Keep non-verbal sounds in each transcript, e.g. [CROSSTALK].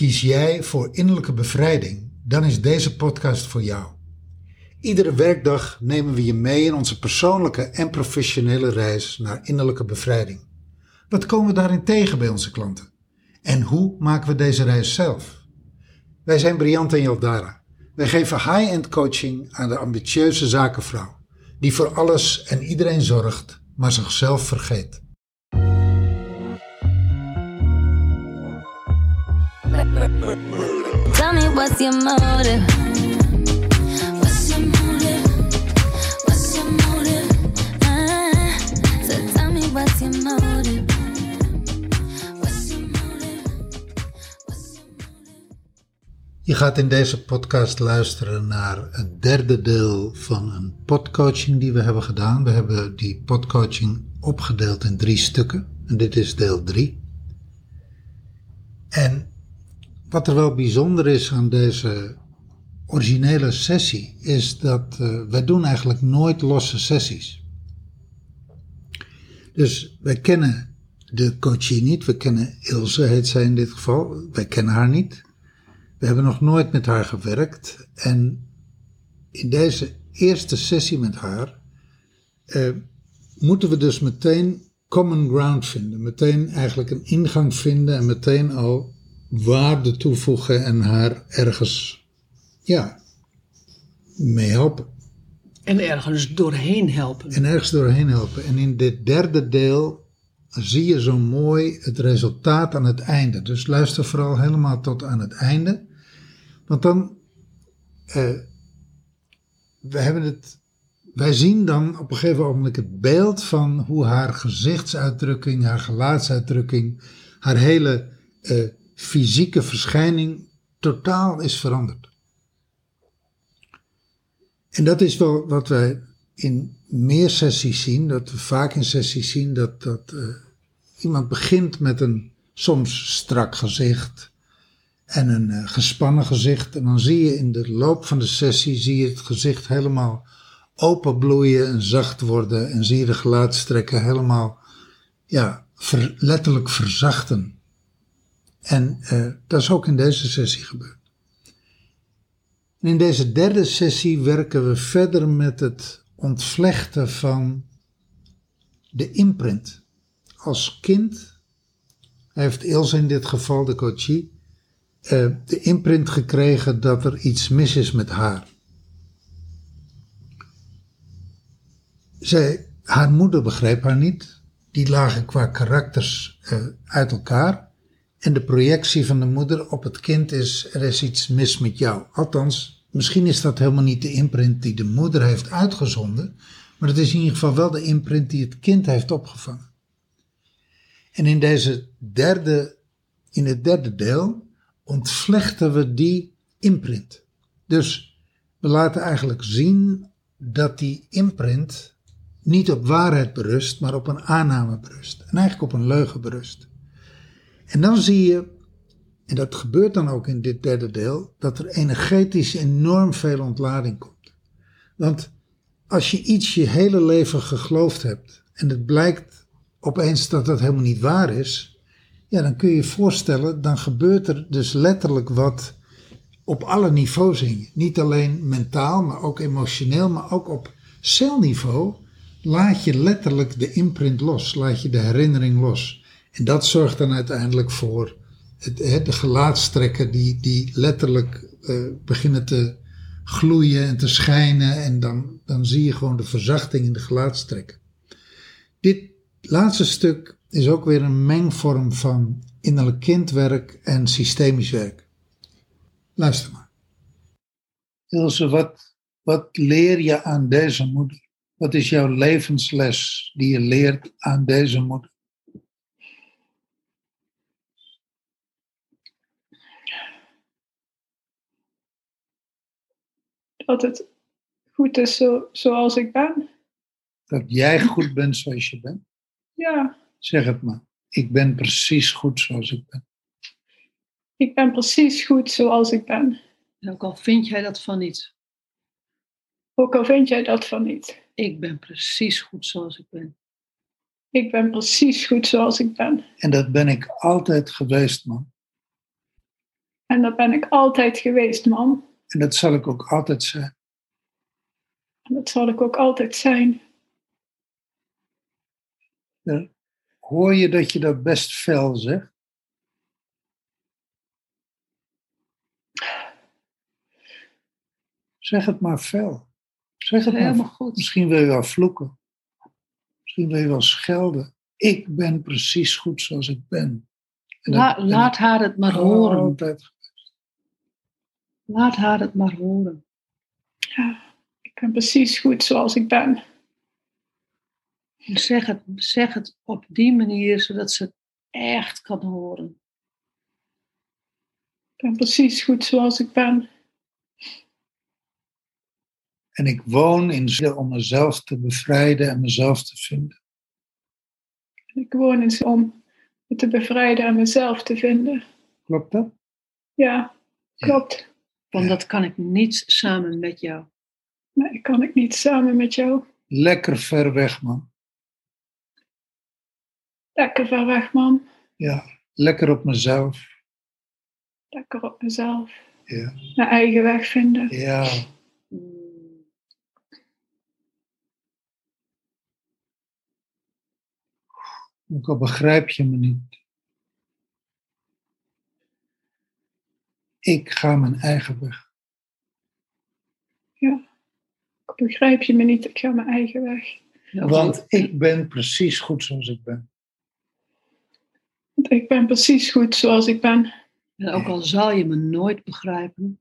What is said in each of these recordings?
Kies jij voor innerlijke bevrijding, dan is deze podcast voor jou. Iedere werkdag nemen we je mee in onze persoonlijke en professionele reis naar innerlijke bevrijding. Wat komen we daarin tegen bij onze klanten? En hoe maken we deze reis zelf? Wij zijn Briant en Jaldara. Wij geven high-end coaching aan de ambitieuze zakenvrouw, die voor alles en iedereen zorgt, maar zichzelf vergeet. Tell me what's your? Je gaat in deze podcast luisteren naar het derde deel van een podcoaching die we hebben gedaan. We hebben die podcoaching opgedeeld in drie stukken en dit is deel drie. En wat er wel bijzonder is aan deze originele sessie is dat uh, wij doen eigenlijk nooit losse sessies. Dus wij kennen de coachie niet, we kennen Ilse heet zij in dit geval, wij kennen haar niet. We hebben nog nooit met haar gewerkt en in deze eerste sessie met haar uh, moeten we dus meteen common ground vinden. Meteen eigenlijk een ingang vinden en meteen al waarde toevoegen en haar ergens, ja, mee helpen. En ergens doorheen helpen. En ergens doorheen helpen. En in dit derde deel zie je zo mooi het resultaat aan het einde. Dus luister vooral helemaal tot aan het einde. Want dan, uh, we hebben het, wij zien dan op een gegeven moment het beeld van hoe haar gezichtsuitdrukking, haar gelaatsuitdrukking, haar hele uh, fysieke verschijning totaal is veranderd. En dat is wel wat wij in meer sessies zien, dat we vaak in sessies zien dat, dat uh, iemand begint met een soms strak gezicht en een uh, gespannen gezicht. En dan zie je in de loop van de sessie zie je het gezicht helemaal openbloeien en zacht worden en zie je de gelaatstrekken helemaal ja, letterlijk verzachten. En uh, dat is ook in deze sessie gebeurd. In deze derde sessie werken we verder met het ontvlechten van de imprint. Als kind heeft Ilse in dit geval, de coachie, uh, de imprint gekregen dat er iets mis is met haar. Zij, haar moeder begreep haar niet. Die lagen qua karakters uh, uit elkaar. En de projectie van de moeder op het kind is: er is iets mis met jou. Althans, misschien is dat helemaal niet de imprint die de moeder heeft uitgezonden, maar het is in ieder geval wel de imprint die het kind heeft opgevangen. En in deze derde, in het derde deel ontvlechten we die imprint. Dus we laten eigenlijk zien dat die imprint niet op waarheid berust, maar op een aanname berust. En eigenlijk op een leugen berust. En dan zie je, en dat gebeurt dan ook in dit derde deel, dat er energetisch enorm veel ontlading komt. Want als je iets je hele leven geloofd hebt en het blijkt opeens dat dat helemaal niet waar is, ja, dan kun je je voorstellen, dan gebeurt er dus letterlijk wat op alle niveaus in je. Niet alleen mentaal, maar ook emotioneel, maar ook op celniveau laat je letterlijk de imprint los, laat je de herinnering los. En dat zorgt dan uiteindelijk voor het, de gelaatstrekken die, die letterlijk uh, beginnen te gloeien en te schijnen. En dan, dan zie je gewoon de verzachting in de gelaatstrekken. Dit laatste stuk is ook weer een mengvorm van innerlijk kindwerk en systemisch werk. Luister maar. Ilse, wat, wat leer je aan deze moeder? Wat is jouw levensles die je leert aan deze moeder? Dat het goed is zo, zoals ik ben. Dat jij goed bent zoals je bent? Ja. Zeg het maar. Ik ben precies goed zoals ik ben. Ik ben precies goed zoals ik ben. En ook al vind jij dat van niet. Ook al vind jij dat van niet. Ik ben precies goed zoals ik ben. Ik ben precies goed zoals ik ben. En dat ben ik altijd geweest, man. En dat ben ik altijd geweest, mam. En dat zal ik ook altijd zijn. Dat zal ik ook altijd zijn. Hoor je dat je dat best fel zegt? Zeg het maar fel. Zeg het maar. Helemaal goed. Misschien wil je wel vloeken. Misschien wil je wel schelden. Ik ben precies goed zoals ik ben. La- laat haar het maar horen. Altijd. Laat haar het maar horen. Ja, ik ben precies goed zoals ik ben. En Zeg het, zeg het op die manier, zodat ze het echt kan horen. Ik ben precies goed zoals ik ben. En ik woon in zin om mezelf te bevrijden en mezelf te vinden. Ik woon eens om me te bevrijden en mezelf te vinden. Klopt dat? Ja, klopt. Want Ja. dat kan ik niet samen met jou. Nee, kan ik niet samen met jou. Lekker ver weg, man. Lekker ver weg, mam. Ja, lekker op mezelf. Lekker op mezelf. Ja, Mijn eigen weg vinden. ja. Hmm. Ook al begrijp je me niet. Ik ga mijn eigen weg. Ik begrijp je me niet, ik ga mijn eigen weg. Ja, Want ik ben precies goed zoals ik ben. Want ik ben precies goed zoals ik ben. En ook al zal je me nooit begrijpen,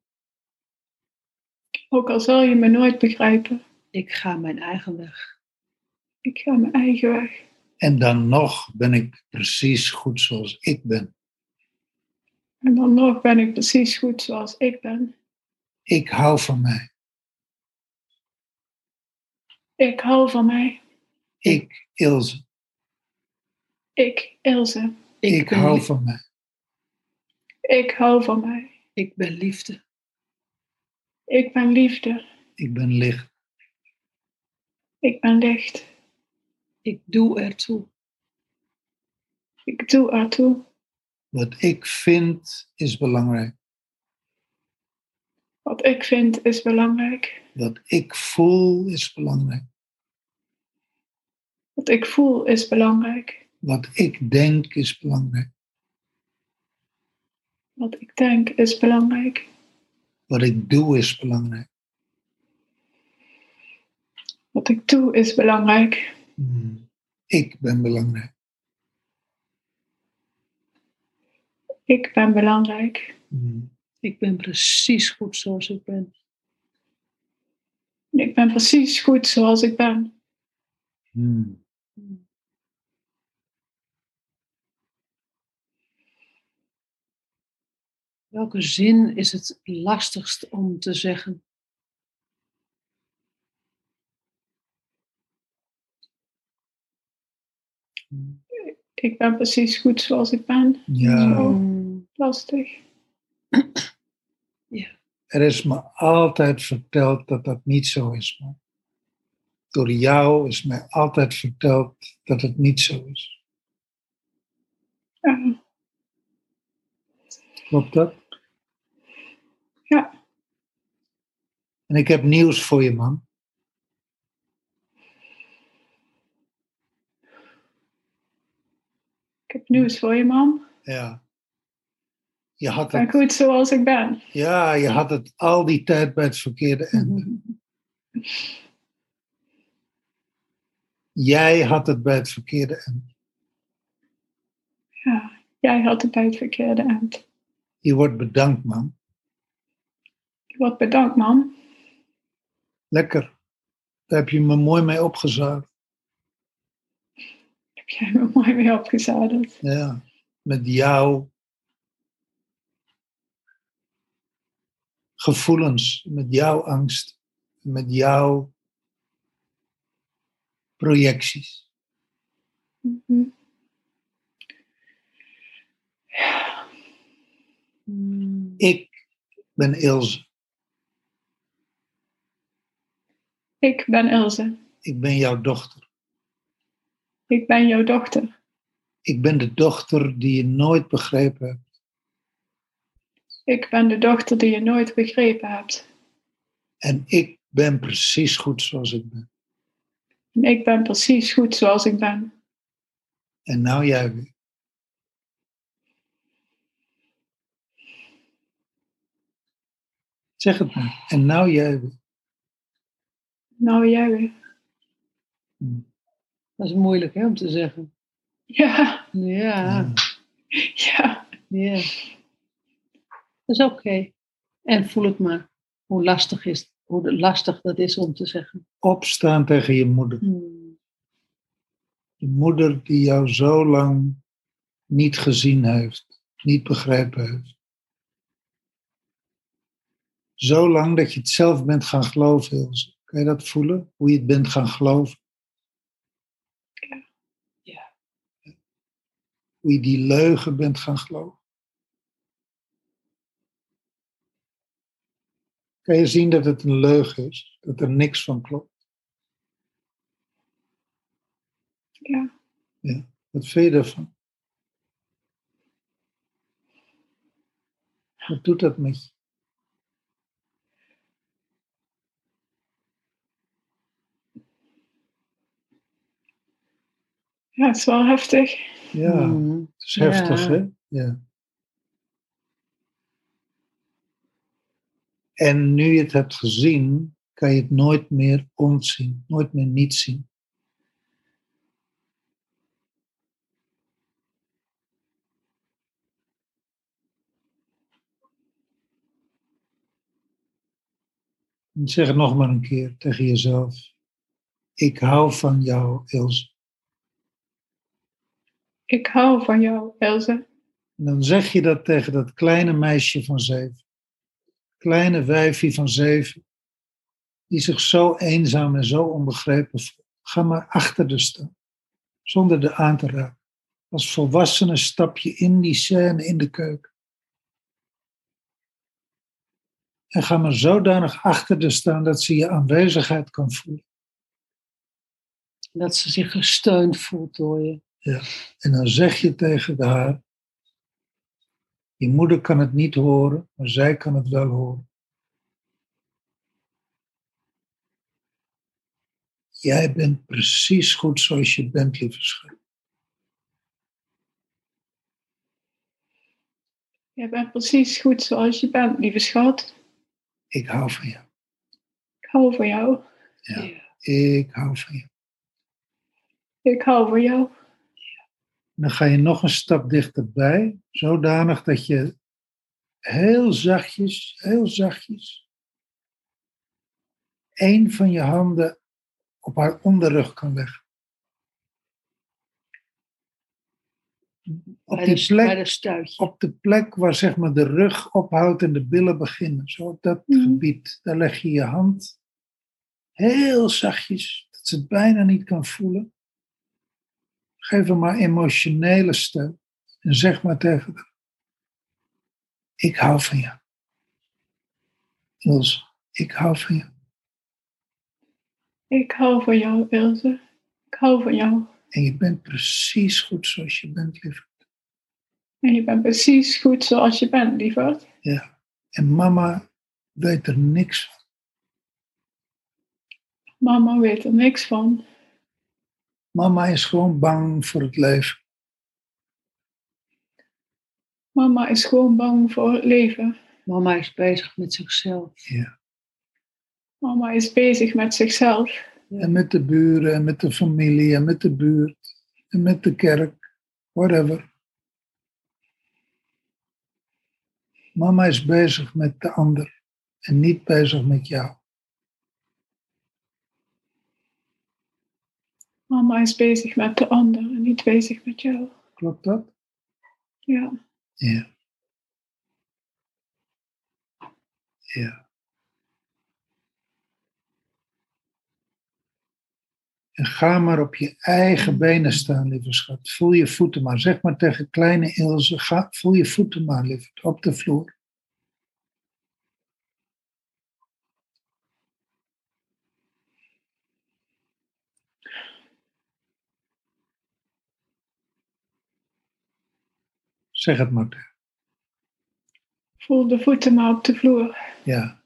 Ook al zal je me nooit begrijpen, ik ga mijn eigen weg. ik ga mijn eigen weg. En dan nog ben ik precies goed zoals ik ben. En dan nog ben ik precies goed zoals ik ben. Ik hou van mij. Ik hou van mij. Ik, Ilse. Ik, Ilse. Ik, hou van mij. Ik hou van mij. Ik ben liefde. Ik ben liefde. Ik ben licht. Ik ben licht. Ik doe ertoe. Ik doe ertoe. Wat ik vind is belangrijk. Wat ik vind is belangrijk. Wat ik voel is belangrijk. Wat ik voel is belangrijk. Wat ik denk is belangrijk. Wat ik denk is belangrijk. Wat ik doe is belangrijk. Wat ik doe is belangrijk. Hmm. Ik ben belangrijk. Ik ben belangrijk. Hmm. Ik ben precies goed zoals ik ben. Ik ben precies goed zoals ik ben. Hmm. Welke zin is het lastigst om te zeggen? Ik ben precies goed zoals ik ben. Ja, Zo. Lastig. er is me altijd verteld dat dat niet zo is. Man. Door jou is mij altijd verteld dat het niet zo is. Ja. Klopt dat? Ja. En ik heb nieuws voor je, man. Ik heb nieuws voor je, man. Ja. Je had het, goed zoals ik ben. ja, je had het al die tijd bij het verkeerde eind. [LAUGHS] Jij had het bij het verkeerde eind. Ja, jij had het bij het verkeerde eind. Je wordt bedankt, man. Je wordt bedankt, man. Lekker. Daar heb je me mooi mee opgezadeld. Heb jij me mooi mee opgezadeld. Ja. Met jouw gevoelens, met jouw angst, met jouw projecties. Mhm. hmm, Ik ben Ilse. Ik ben Ilse. Ik ben jouw dochter. Ik ben jouw dochter. Ik ben de dochter die je nooit begrepen hebt. Ik ben de dochter die je nooit begrepen hebt. En ik ben precies goed zoals ik ben. En ik ben precies goed zoals ik ben. En nou jij weer. Zeg het maar. En nou jij weer. Nou jij weer. Dat is moeilijk hè, om te zeggen. Ja, Ja, ja. ja. Dat is oké. En voel het maar. Hoe lastig, is, hoe lastig dat is om te zeggen. Opstaan tegen je moeder. Hmm. Je moeder die jou zo lang niet gezien heeft, niet begrepen heeft. Zo lang dat je het zelf bent gaan geloven, Ilse. Kan je dat voelen? Hoe je het bent gaan geloven? Ja. Hoe je die leugen bent gaan geloven. Kan je zien dat het een leugen is? Dat er niks van klopt? Ja. Wat vind je daarvan? Wat doet dat met je? Ja, het is wel heftig. Ja, Hmm. het is heftig, Ja. hè? Ja. En nu je het hebt gezien, kan je het nooit meer ontzien, nooit meer niet zien. En zeg het nog maar een keer tegen jezelf. Ik hou van jou, Ilse. Ik hou van jou, Ilse. En dan zeg je dat tegen dat kleine meisje van zeven. Kleine wijfie van zeven. Die zich zo eenzaam en zo onbegrepen voelt. Ga maar achter de staan. Zonder de aan te raken. Als volwassene stap je in die scène in de keuken. En ga maar zodanig achter de staan dat ze je aanwezigheid kan voelen. Dat ze zich gesteund voelt door je. En dan zeg je tegen haar, je moeder kan het niet horen, maar zij kan het wel horen. Jij bent precies goed zoals je bent, lieve schat. Jij bent precies goed zoals je bent, lieve schat. Ik hou van jou. Ik hou van jou. Ja. Ik hou van jou. Ik hou van jou. Dan ga je nog een stap dichterbij, zodanig dat je heel zachtjes, heel zachtjes, één van je handen op haar onderrug kan leggen. Op die plek, op de plek waar zeg maar de rug ophoudt en de billen beginnen. Zo op dat Mhm. gebied. Daar leg je je hand heel zachtjes, dat ze het bijna niet kan voelen. Geef hem maar emotionele steun. En zeg maar tegen haar. Ik hou van jou. Ilse, ik hou van jou. Ik hou van jou, Ilse. Ik hou van jou. En je bent precies goed zoals je bent, lieverd. En je bent precies goed zoals je bent, lieverd. Ja. En mama weet er niks van. Mama weet er niks van. Mama is gewoon bang voor het leven. Mama is gewoon bang voor het leven. Mama is bezig met zichzelf. Ja. Mama is bezig met zichzelf. En met de buren en met de familie en met de buurt en met de kerk. Whatever. Mama is bezig met de ander en niet bezig met jou. Mama is bezig met de ander en niet bezig met jou. Klopt dat? Ja. Ja. Ja. En ga maar op je eigen benen staan, lieve schat. Voel je voeten maar. Zeg maar tegen kleine Ilse, ga, voel je voeten maar, lieverd, op de vloer. Zeg het maar. Voel de voeten maar op de vloer. Ja.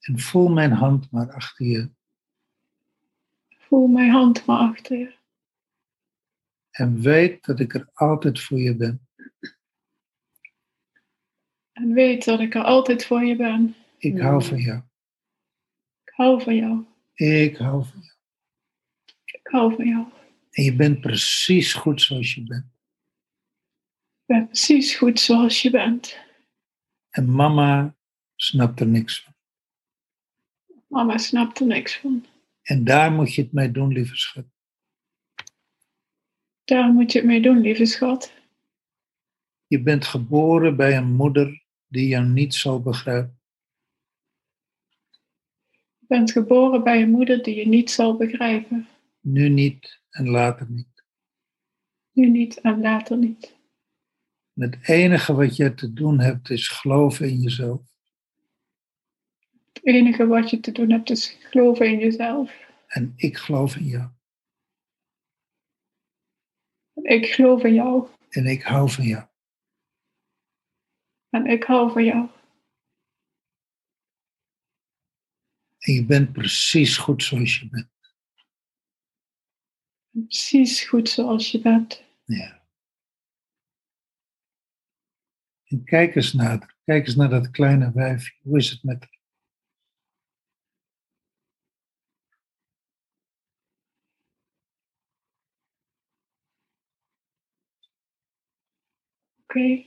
En voel mijn hand maar achter je. Voel mijn hand maar achter je. En weet dat ik er altijd voor je ben. En weet dat ik er altijd voor je ben. Ik Ja. hou van jou. Ik hou van jou. Ik hou van jou. Ik hou van jou. En je bent precies goed zoals je bent. Ik ben precies goed zoals je bent. En mama snapt er niks van. Mama snapt er niks van. En daar moet je het mee doen, lieve schat. Daar moet je het mee doen, lieve schat. Je bent geboren bij een moeder die jou niet zal begrijpen. Je bent geboren bij een moeder die je niet zal begrijpen. Nu niet en later niet. Nu niet en later niet. Het enige wat je te doen hebt is geloven in jezelf. Het enige wat je te doen hebt is geloven in jezelf. En ik geloof in jou. Ik geloof in jou. En ik hou van jou. En ik hou van jou. En je bent precies goed zoals je bent. Precies goed zoals je bent. Ja. En kijk eens naar, kijk eens naar dat kleine wijfje. Hoe is het met? Oké.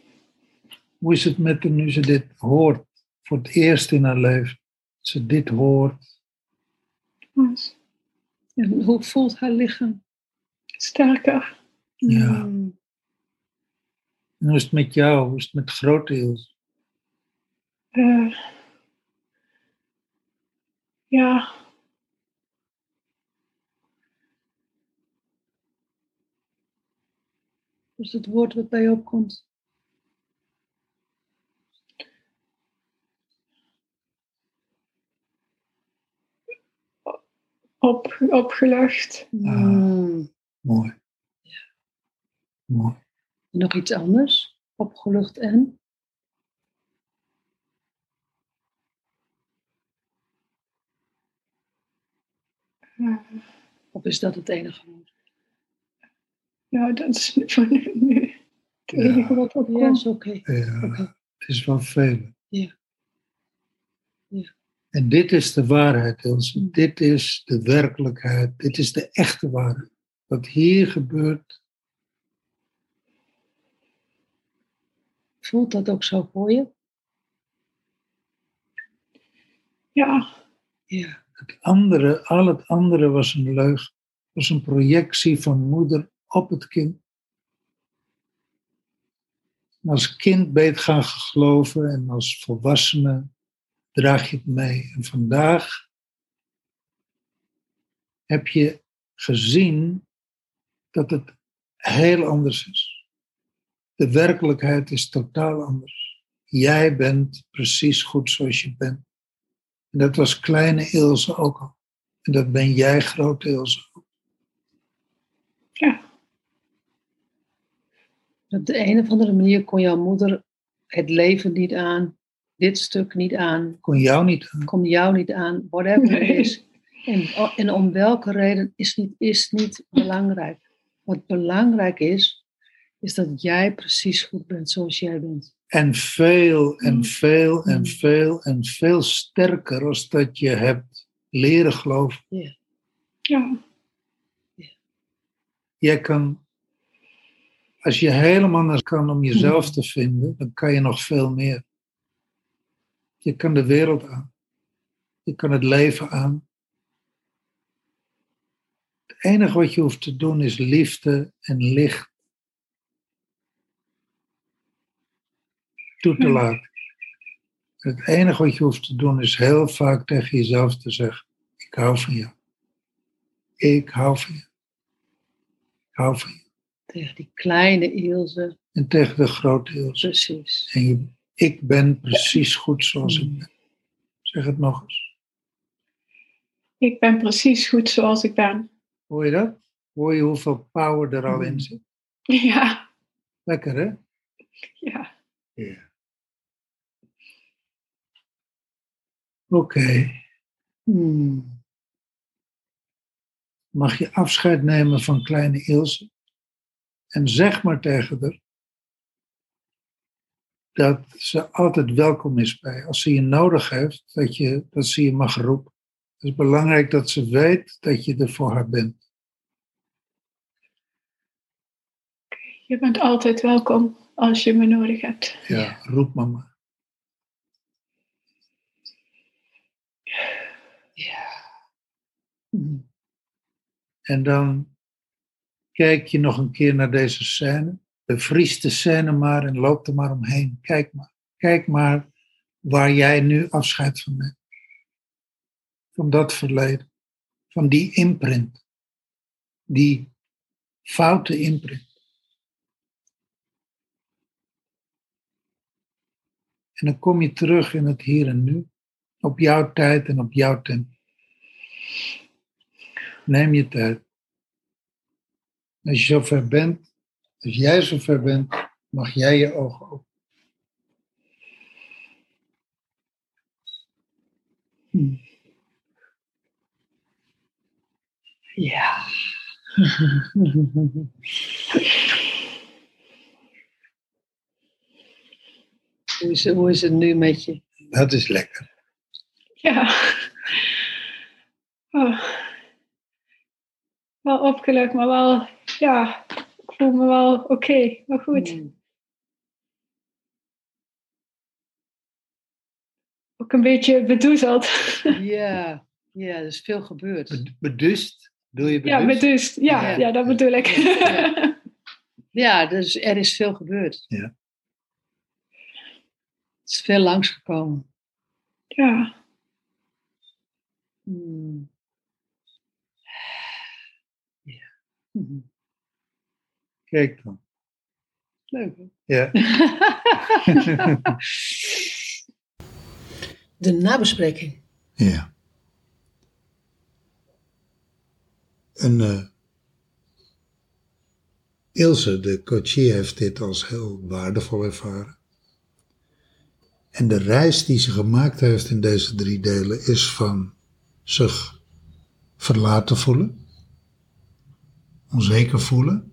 Hoe is het met haar nu ze dit hoort? Voor het eerst in haar leven. Ze dit hoort. En hoe voelt haar lichaam? Sterker. Ja. Mm. En hoe is het met jou? Hoe is het met grote Ilse? Eh, ja. Dat is het woord wat bij je opkomt. Op, opgelucht. Mm. Mooi. Mooi. Nog iets anders? Opgelucht en? Of is dat het enige woord? ja, dat is voor nu, nu het Ja. enige wat Ja, opkomt. is oké. Ja, Oké. het is wel veel. Ja. Ja. En dit is de waarheid, Ilse. Mm. Dit is de werkelijkheid. Dit is de echte waarheid. Wat hier gebeurt, Voelt dat ook zo voor je? Ja, Ja. het andere, al het andere was een leugen. Was een projectie van moeder op het kind. En als kind ben je het gaan geloven en als volwassene draag je het mee. En vandaag heb je gezien dat het heel anders is. De werkelijkheid is totaal anders. Jij bent precies goed zoals je bent. En dat was kleine Ilse ook al. En dat ben jij, grote Ilse. ook. ja, Op de een of andere manier kon jouw moeder het leven niet aan, dit stuk niet aan, Kon jou niet aan. kon jou niet aan, whatever het Nee. is. En, en om welke reden is niet, is niet belangrijk. Wat belangrijk is, is dat jij precies goed bent zoals jij bent. En veel en Mm. veel en Mm. veel en veel sterker als dat je hebt leren geloven. ja, Jij kan, als je helemaal naar kan om jezelf te vinden, dan kan je nog veel meer. Je kan de wereld aan. Je kan het leven aan. Het enige wat je hoeft te doen is liefde en licht toe te Ja. laten. Het enige wat je hoeft te doen is heel vaak tegen jezelf te zeggen: Ik hou van jou. Ik hou van je. Ik hou van je. Tegen die kleine Ilse, En tegen de grote Ilse. precies. En je, ik ben precies goed zoals ik ben. Zeg het nog eens. ik ben precies goed zoals ik ben. Hoor je dat? Hoor je hoeveel power er al in zit? Ja, Lekker hè? ja, Ja. Oké. Hmm. Mag je afscheid nemen van kleine Ilse? En zeg maar tegen haar dat ze altijd welkom is bij. Als ze je nodig heeft, dat, je, dat ze je mag roepen. Het is belangrijk dat ze weet dat je er voor haar bent. Je bent altijd welkom als je me nodig hebt. Ja, roep mama. Ja. Hmm. En dan kijk je nog een keer naar deze scène. Bevries de scène maar en loop er maar omheen. Kijk maar. Kijk maar waar jij nu afscheid van neemt. Van dat verleden. Van die imprint. Die foute imprint. En dan kom je terug in het hier en nu. Op jouw tijd en op jouw tempo. Neem je tijd. Als je zover bent, als jij zover bent, mag jij je ogen open. Hm. Ja. [LAUGHS] hoe, is het, hoe is het nu met je? Dat is lekker. Ja. Oh. Wel opgelucht, maar wel, ja, ik voel me wel oké, maar goed. Hmm. Ook een beetje bedoezeld. [LAUGHS] Ja, ja, er is veel gebeurd. Bed- Bedust? Doe je Ja, bedust? Ja, Ja. ja, dat bedoel ik. Ja. [LAUGHS] Ja, dus er is veel gebeurd. Ja. Het is veel langsgekomen. ja. Hmm. Ja. Mhm. [LAUGHS] Kijk dan. Leuk. hè? Ja. [LAUGHS] De nabespreking. ja. En eh, Ilse, de coachie, heeft dit als heel waardevol ervaren. En de reis die ze gemaakt heeft in deze drie delen is van zich verlaten voelen, onzeker voelen,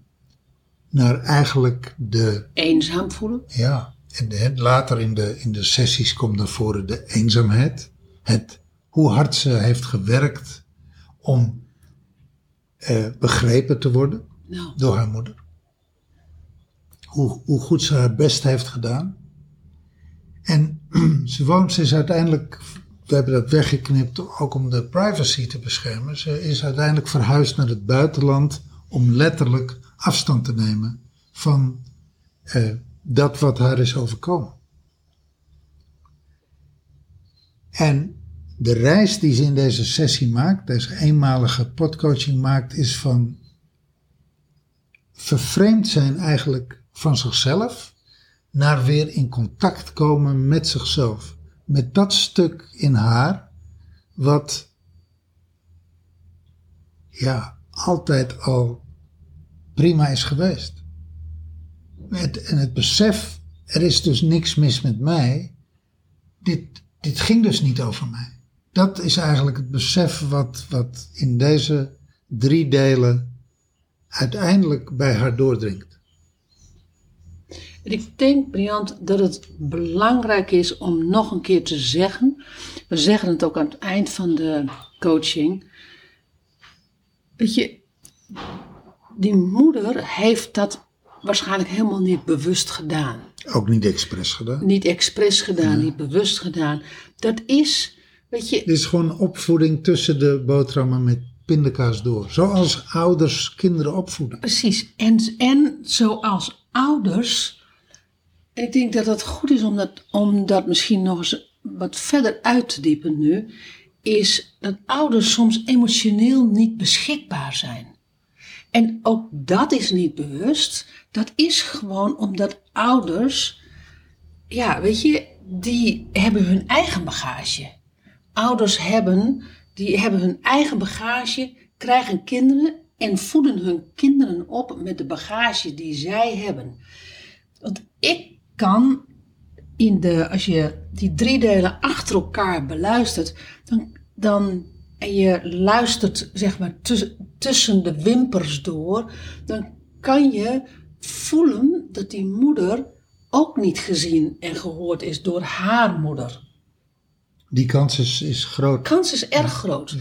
naar eigenlijk de Eenzaam voelen. Ja, en de- later in de, in de sessies komt naar voren de eenzaamheid. Het, hoe hard ze heeft gewerkt om eh, begrepen te worden Nou, door haar moeder. Hoe, hoe goed ze haar best heeft gedaan. En [CLEARS THROAT] ze woont, ze is uiteindelijk, we hebben dat weggeknipt ook om de privacy te beschermen. Ze is uiteindelijk verhuisd naar het buitenland om letterlijk afstand te nemen van eh, dat wat haar is overkomen. En de reis die ze in deze sessie maakt, deze eenmalige potcoaching maakt, is van vervreemd zijn eigenlijk van zichzelf naar weer in contact komen met zichzelf. Met dat stuk in haar wat ja, altijd al prima is geweest. En het besef, er is dus niks mis met mij. Dit, dit ging dus niet over mij. Dat is eigenlijk het besef wat, wat in deze drie delen uiteindelijk bij haar doordringt. Ik denk, Briant, dat het belangrijk is om nog een keer te zeggen. We zeggen het ook aan het eind van de coaching. Weet je, die moeder heeft dat waarschijnlijk helemaal niet bewust gedaan. Ook niet expres gedaan. Niet expres gedaan, niet bewust gedaan. Dat is, weet je, Dit is gewoon opvoeding tussen de boterhammen met pindakaas door. Zoals ouders kinderen opvoeden. Precies. En, en zoals ouders, ik denk dat het goed is om dat, om dat misschien nog eens wat verder uit te diepen nu, is dat ouders soms emotioneel niet beschikbaar zijn. En ook dat is niet bewust. Dat is gewoon omdat ouders, ja, weet je, die hebben hun eigen bagage. Ouders hebben, die hebben hun eigen bagage, krijgen kinderen en voeden hun kinderen op met de bagage die zij hebben. Want ik kan in de, als je die drie delen achter elkaar beluistert, dan, dan en je luistert zeg maar tuss- tussen de wimpers door, dan kan je voelen dat die moeder ook niet gezien en gehoord is door haar moeder. Die kans is, is groot. kans is erg groot.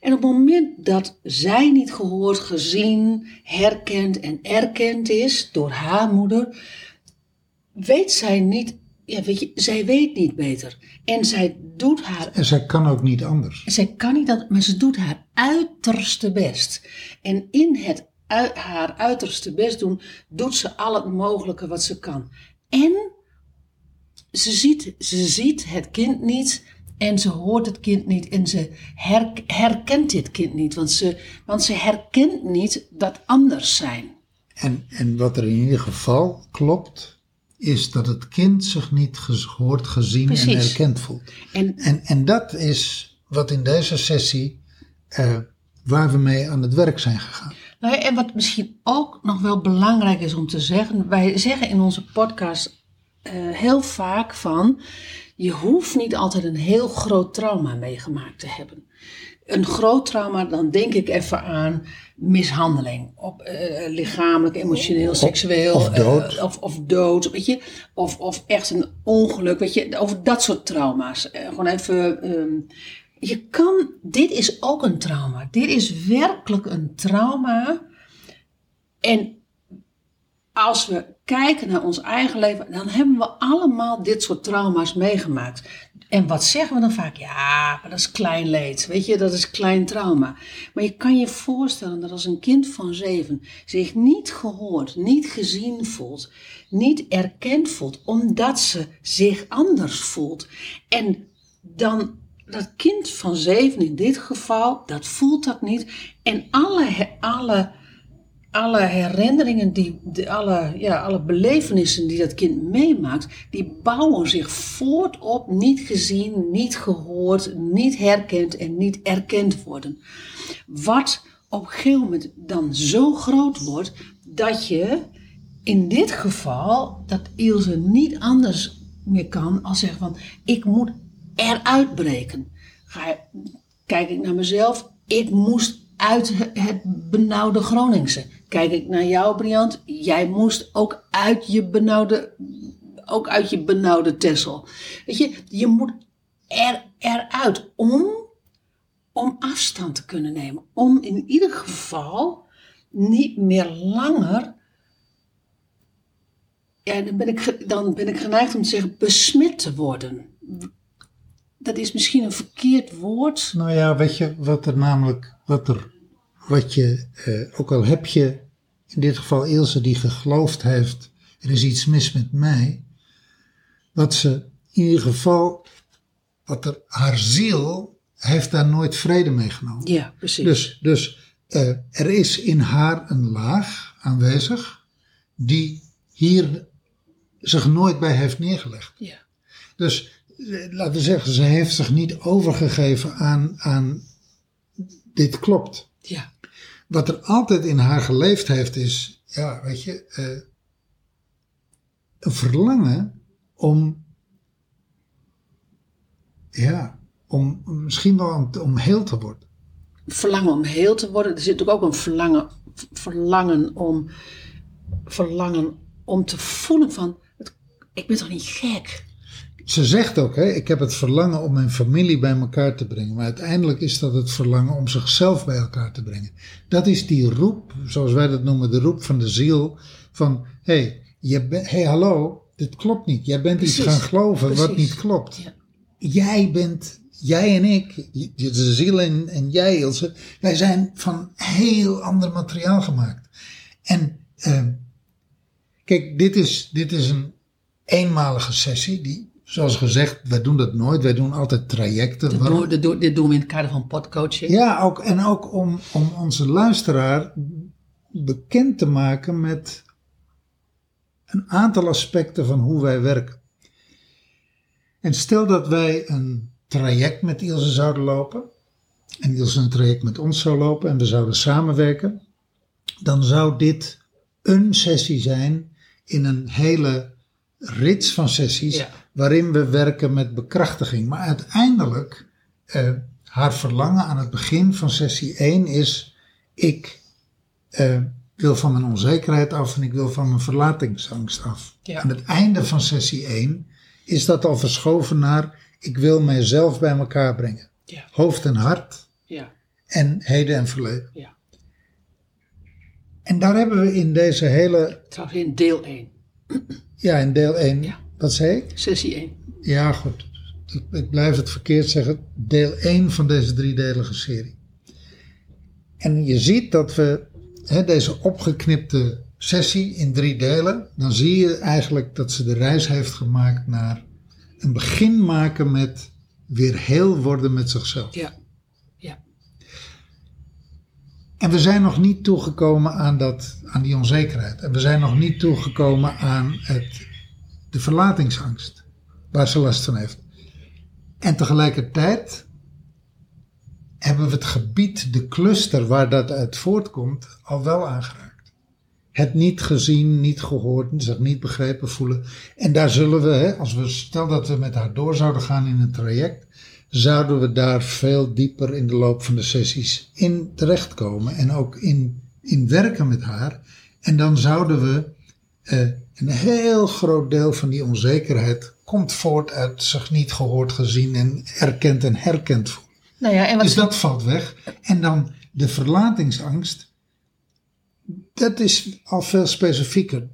En op het moment dat zij niet gehoord, gezien, herkend en erkend is door haar moeder, weet zij niet, ja, weet je, zij weet niet beter. En zij doet haar En zij kan ook niet anders. zij kan niet dat, maar ze doet haar uiterste best. En in het haar uiterste best doen, doet ze al het mogelijke wat ze kan. En ze ziet, ze ziet het kind niet en ze hoort het kind niet en ze her- herkent dit kind niet. Want ze, want ze herkent niet dat anders zijn. En, en wat er in ieder geval klopt, is dat het kind zich niet gehoord, gezien en Precies. erkend voelt. En En, en dat is wat in deze sessie, eh, waar we mee aan het werk zijn gegaan. Nou ja, en wat misschien ook nog wel belangrijk is om te zeggen. Wij zeggen in onze podcast eh, heel vaak van. Je hoeft niet altijd een heel groot trauma meegemaakt te hebben. Een groot trauma, dan denk ik even aan mishandeling. Op, eh, lichamelijk, emotioneel, seksueel. of dood. eh, of, of dood, weet je. Of, of echt een ongeluk, weet je. Over dat soort trauma's. Gewoon even... ehm, je kan, dit is ook een trauma. Dit is werkelijk een trauma. En als we kijken naar ons eigen leven, dan hebben we allemaal dit soort trauma's meegemaakt. En wat zeggen we dan vaak? Ja, maar dat is klein leed. Weet je, dat is klein trauma. Maar je kan je voorstellen dat als een kind van zeven zich niet gehoord, niet gezien voelt, niet erkend voelt, omdat ze zich anders voelt. En dan dat kind van zeven in dit geval, dat voelt dat niet. En alle, alle, alle herinneringen, die, de, alle, ja, alle belevenissen die dat kind meemaakt, die bouwen zich voort op niet gezien, niet gehoord, niet herkend en niet erkend worden. Wat op een gegeven moment dan zo groot wordt dat je in dit geval, dat Ilse niet anders meer kan als zeggen van ik moet eruit breken. Ga kijk ik naar mezelf, ik moest uit het benauwde Groningse. Kijk ik naar jou, Briant, jij moest ook uit je benauwde, ook uit je benauwde Tessel. Weet je, je moet er, eruit om, om afstand te kunnen nemen. Om in ieder geval niet meer langer ja, dan ben, ik, dan ben ik geneigd om te zeggen besmet te worden. Dat is misschien een verkeerd woord. Nou ja, weet je wat er namelijk, wat er, wat je, eh, ook al heb je in dit geval Ilse die geloofd heeft, er is iets mis met mij, wat ze in ieder geval, wat er, haar ziel heeft daar nooit vrede mee genomen. Ja, precies. Dus, dus eh, er is in haar een laag aanwezig die hier zich nooit bij heeft neergelegd. ja. Dus eh, laten we zeggen, ze heeft zich niet overgegeven aan, aan dit klopt. ja, Wat er altijd in haar geleefd heeft is, ja, weet je, eh, een verlangen om, ja, om misschien wel om, om heel te worden. verlangen om heel te worden. Er zit natuurlijk ook een verlangen, verlangen om, verlangen om te voelen van, ik ben toch niet gek? Ze zegt ook, hè, ik heb het verlangen om mijn familie bij elkaar te brengen. Maar uiteindelijk is dat het verlangen om zichzelf bij elkaar te brengen. Dat is die roep, zoals wij dat noemen, de roep van de ziel. Van, hé, hey, je hey, hallo, dit klopt niet. Jij bent iets gaan geloven wat niet klopt. Ja. Jij bent, jij en ik, de ziel en, en jij Ilse, wij zijn van heel ander materiaal gemaakt. En eh, kijk, dit is, dit is een eenmalige sessie. Die, zoals gezegd, wij doen dat nooit. Wij doen altijd trajecten. Dit Waarom? doen, dit doen- dit doen we in het kader van podcoaching. Ja, ook, en ook om, om onze luisteraar bekend te maken met een aantal aspecten van hoe wij werken. En stel dat wij een traject met Ilse zouden lopen, en Ilse een traject met ons zou lopen en we zouden samenwerken, dan zou dit een sessie zijn in een hele rits van sessies, Ja. waarin we werken met bekrachtiging. Maar uiteindelijk, eh, haar verlangen aan het begin van sessie 1 is: ik eh, wil van mijn onzekerheid af en ik wil van mijn verlatingsangst af. Ja. Aan het einde van sessie 1 is dat al verschoven naar: ik wil mijzelf bij elkaar brengen. Ja. Hoofd en hart Ja. en heden en verleden. Ja. En daar hebben we in deze hele, Trouwens in deel 1. Ja, in deel 1, Ja. wat zei ik? Sessie 1. Ja, goed. Ik, ik blijf het verkeerd zeggen. Deel 1 van deze driedelige serie. En je ziet dat we hè, deze opgeknipte sessie in drie delen, dan zie je eigenlijk dat ze de reis heeft gemaakt naar een begin maken met weer heel worden met zichzelf. Ja. Ja. En we zijn nog niet toegekomen aan, dat, aan die onzekerheid. En we zijn nog niet toegekomen aan het, de verlatingsangst, waar ze last van heeft. En tegelijkertijd hebben we het gebied, de cluster waar dat uit voortkomt, al wel aangeraakt. Het niet gezien, niet gehoord, zich niet begrepen voelen. En daar zullen we, als we stel dat we met haar door zouden gaan in een traject, zouden we daar veel dieper in de loop van de sessies in terechtkomen. En ook in, in werken met haar. En dan zouden we eh, een heel groot deel van die onzekerheid komt voort uit zich niet gehoord, gezien en erkend en herkend voelen. Nou ja, en wat Dus dat valt weg. En dan de verlatingsangst. Dat is al veel specifieker.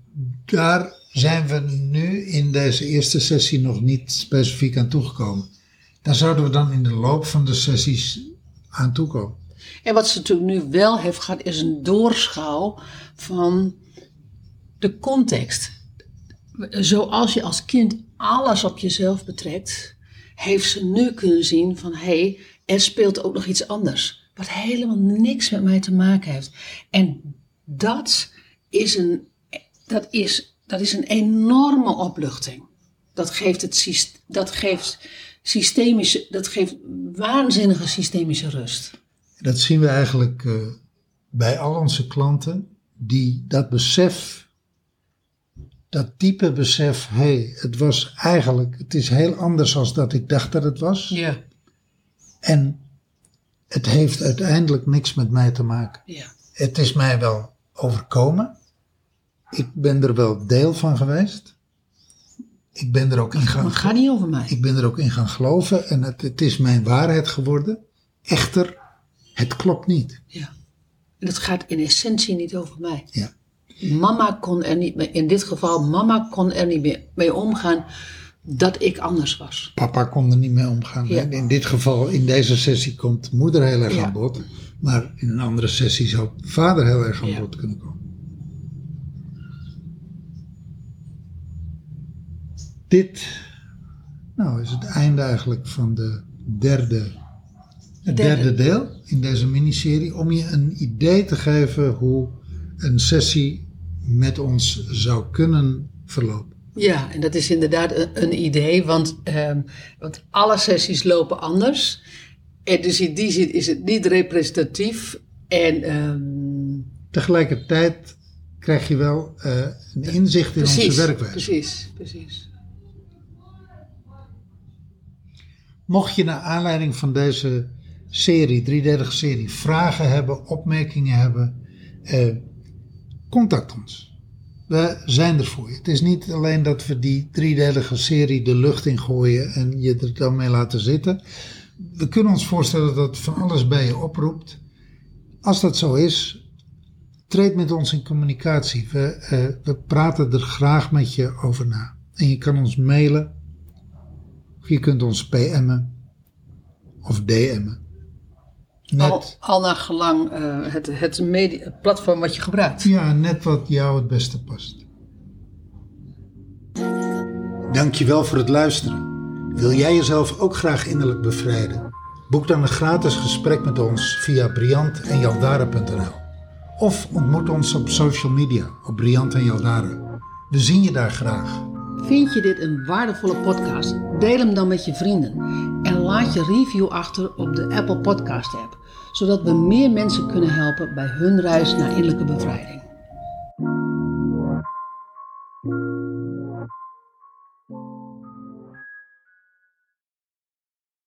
Daar zijn we nu in deze eerste sessie nog niet specifiek aan toegekomen. Daar zouden we dan in de loop van de sessies aan toekomen. En wat ze natuurlijk nu wel heeft gehad, is een doorschouw van de context. Zoals je als kind alles op jezelf betrekt, heeft ze nu kunnen zien van hé, hey, er speelt ook nog iets anders. Wat helemaal niks met mij te maken heeft. En dat is een, dat is, dat is een enorme opluchting. Dat geeft, het, syst- dat geeft systemische, dat geeft waanzinnige systemische rust. Dat zien we eigenlijk eh, bij al onze klanten die dat besef, dat diepe besef, hé, hey, het was eigenlijk, het is heel anders als dat ik dacht dat het was. Ja. En het heeft uiteindelijk niks met mij te maken. Ja. Het is mij wel overkomen. Ik ben er wel deel van geweest. Ik ben er ook in gaan, het gaat niet over mij. ik ben er ook in gaan geloven en het, het is mijn waarheid geworden. Echter, het klopt niet. Ja. En het gaat in essentie niet over mij. Ja. Mama kon er niet mee, in dit geval, mama kon er niet meer mee omgaan dat ik anders was. Papa kon er niet mee omgaan. Ja. In dit geval, in deze sessie komt moeder heel erg Ja. aan bod. Maar in een andere sessie zou vader heel erg aan bod kunnen komen. Dit nou, is het einde eigenlijk van de derde, het Derde. derde deel in deze miniserie. Om je een idee te geven hoe een sessie met ons zou kunnen verlopen. Ja, en dat is inderdaad een, een idee, want, ehm, want alle sessies lopen anders. En dus in die zin is het niet representatief. En ehm, Tegelijkertijd krijg je wel eh, een inzicht in precies, onze werkwijze. precies, precies. Mocht je naar aanleiding van deze serie, driedelige serie, vragen hebben, opmerkingen hebben, eh, contact ons. We zijn er voor je. Het is niet alleen dat we die driedelige serie de lucht in gooien en je er dan mee laten zitten. We kunnen ons voorstellen dat van alles bij je oproept. Als dat zo is, treed met ons in communicatie. We, eh, we praten er graag met je over na. En je kan ons mailen je kunt ons PM'en of DM'en. Net, Al, al naar gelang eh, het, het, media, het platform wat je gebruikt. ja, net wat jou het beste past. Dankjewel voor het luisteren. Wil jij jezelf ook graag innerlijk bevrijden? Boek dan een gratis gesprek met ons via briant en Jaldara.nl Of ontmoet ons op social media op Briant en Jaldara. We zien je daar graag. Vind je dit een waardevolle podcast? Deel hem dan met je vrienden. En laat je review achter op de Apple Podcast app. Zodat we meer mensen kunnen helpen bij hun reis naar innerlijke bevrijding.